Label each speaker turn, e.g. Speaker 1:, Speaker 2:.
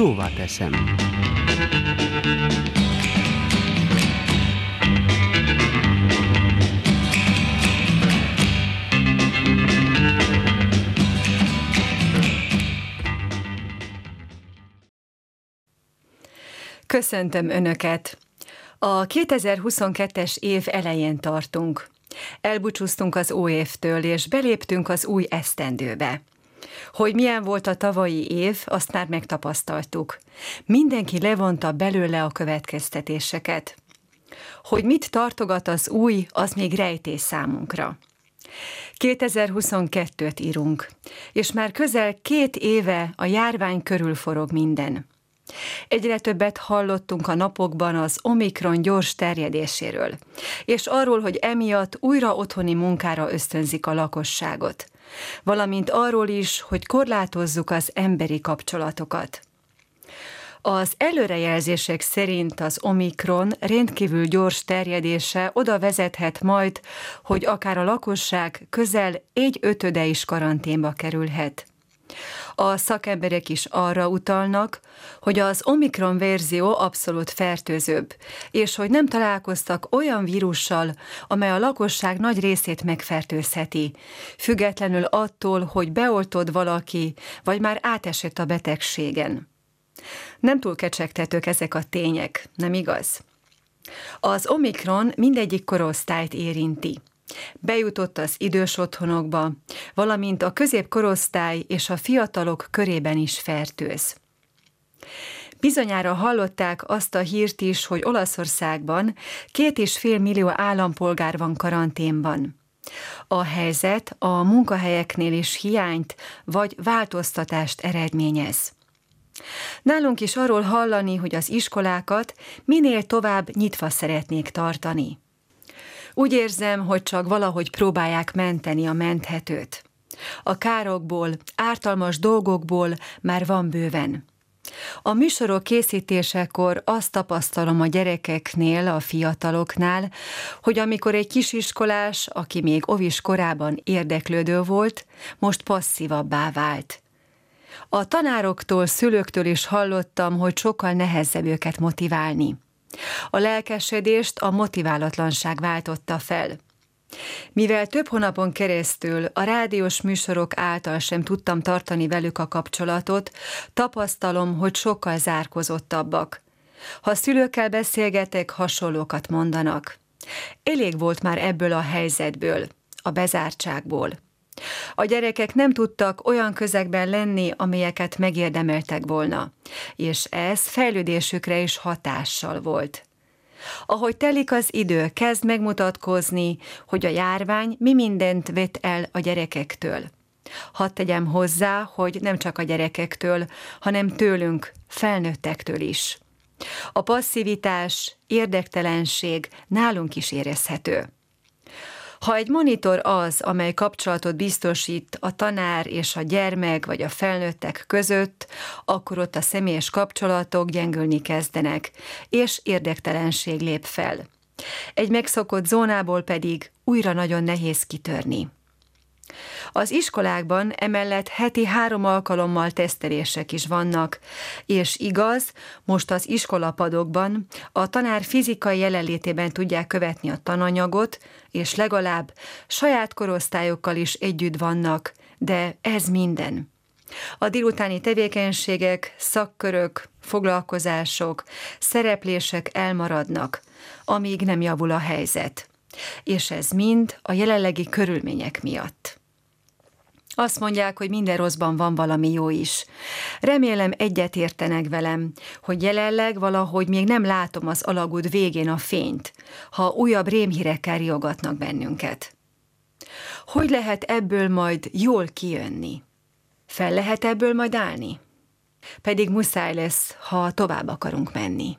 Speaker 1: Szóvá teszem.
Speaker 2: Köszöntöm Önöket! A 2022-es év elején tartunk. Elbúcsúztunk az új évtől, és beléptünk az új esztendőbe. Hogy milyen volt a tavalyi év, azt már megtapasztaltuk. Mindenki levonta belőle a következtetéseket. Hogy mit tartogat az új, az még rejtés számunkra. 2022-t írunk, és már közel két éve a járvány körül forog minden. Egyre többet hallottunk a napokban az Omikron gyors terjedéséről, és arról, hogy emiatt újra otthoni munkára ösztönzik a lakosságot, valamint arról is, hogy korlátozzuk az emberi kapcsolatokat. Az előrejelzések szerint az Omikron rendkívül gyors terjedése oda vezethet majd, hogy akár a lakosság közel egy ötöde is karanténba kerülhet. A szakemberek is arra utalnak, hogy az Omikron verzió abszolút fertőzőbb, és hogy nem találkoztak olyan vírussal, amely a lakosság nagy részét megfertőzheti, függetlenül attól, hogy beoltod valaki, vagy már átesett a betegségen. Nem túl kecsegtetők ezek a tények, nem igaz? Az Omikron mindegyik korosztályt érinti. Bejutott az idős otthonokba, valamint a középkorosztály és a fiatalok körében is fertőz. Bizonyára hallották azt a hírt is, hogy Olaszországban két és fél millió állampolgár van karanténban. A helyzet a munkahelyeknél is hiányt vagy változtatást eredményez. Nálunk is arról hallani, hogy az iskolákat minél tovább nyitva szeretnék tartani. Úgy érzem, hogy csak valahogy próbálják menteni a menthetőt. A károkból, ártalmas dolgokból már van bőven. A műsorok készítésekor azt tapasztalom a gyerekeknél, a fiataloknál, hogy amikor egy kisiskolás, aki még ovis korában érdeklődő volt, most passzívabbá vált. A tanároktól, szülőktől is hallottam, hogy sokkal nehezebb őket motiválni. A lelkesedést a motiválatlanság váltotta fel. Mivel több hónapon keresztül a rádiós műsorok által sem tudtam tartani velük a kapcsolatot, tapasztalom, hogy sokkal zárkozottabbak. Ha szülőkkel beszélgetek, hasonlókat mondanak. Elég volt már ebből a helyzetből, a bezártságból. A gyerekek nem tudtak olyan közegben lenni, amelyeket megérdemeltek volna, és ez fejlődésükre is hatással volt. Ahogy telik az idő, kezd megmutatkozni, hogy a járvány mi mindent vett el a gyerekektől. Hadd tegyem hozzá, hogy nem csak a gyerekektől, hanem tőlünk, felnőttektől is. A passzivitás, érdektelenség nálunk is érezhető. Ha egy monitor az, amely kapcsolatot biztosít a tanár és a gyermek vagy a felnőttek között, akkor ott a személyes kapcsolatok gyengülni kezdenek, és érdektelenség lép fel. Egy megszokott zónából pedig újra nagyon nehéz kitörni. Az iskolákban emellett heti három alkalommal tesztelések is vannak, és igaz, most az iskolapadokban a tanár fizikai jelenlétében tudják követni a tananyagot, és legalább saját korosztályokkal is együtt vannak, de ez minden. A délutáni tevékenységek, szakkörök, foglalkozások, szereplések elmaradnak, amíg nem javul a helyzet. És ez mind a jelenlegi körülmények miatt. Azt mondják, hogy minden rosszban van valami jó is. Remélem egyet értenek velem, hogy jelenleg valahogy még nem látom az alagút végén a fényt, ha újabb rémhírekkel riogatnak bennünket. Hogy lehet ebből majd jól kijönni? Fel lehet ebből majd állni? Pedig muszáj lesz, ha tovább akarunk menni.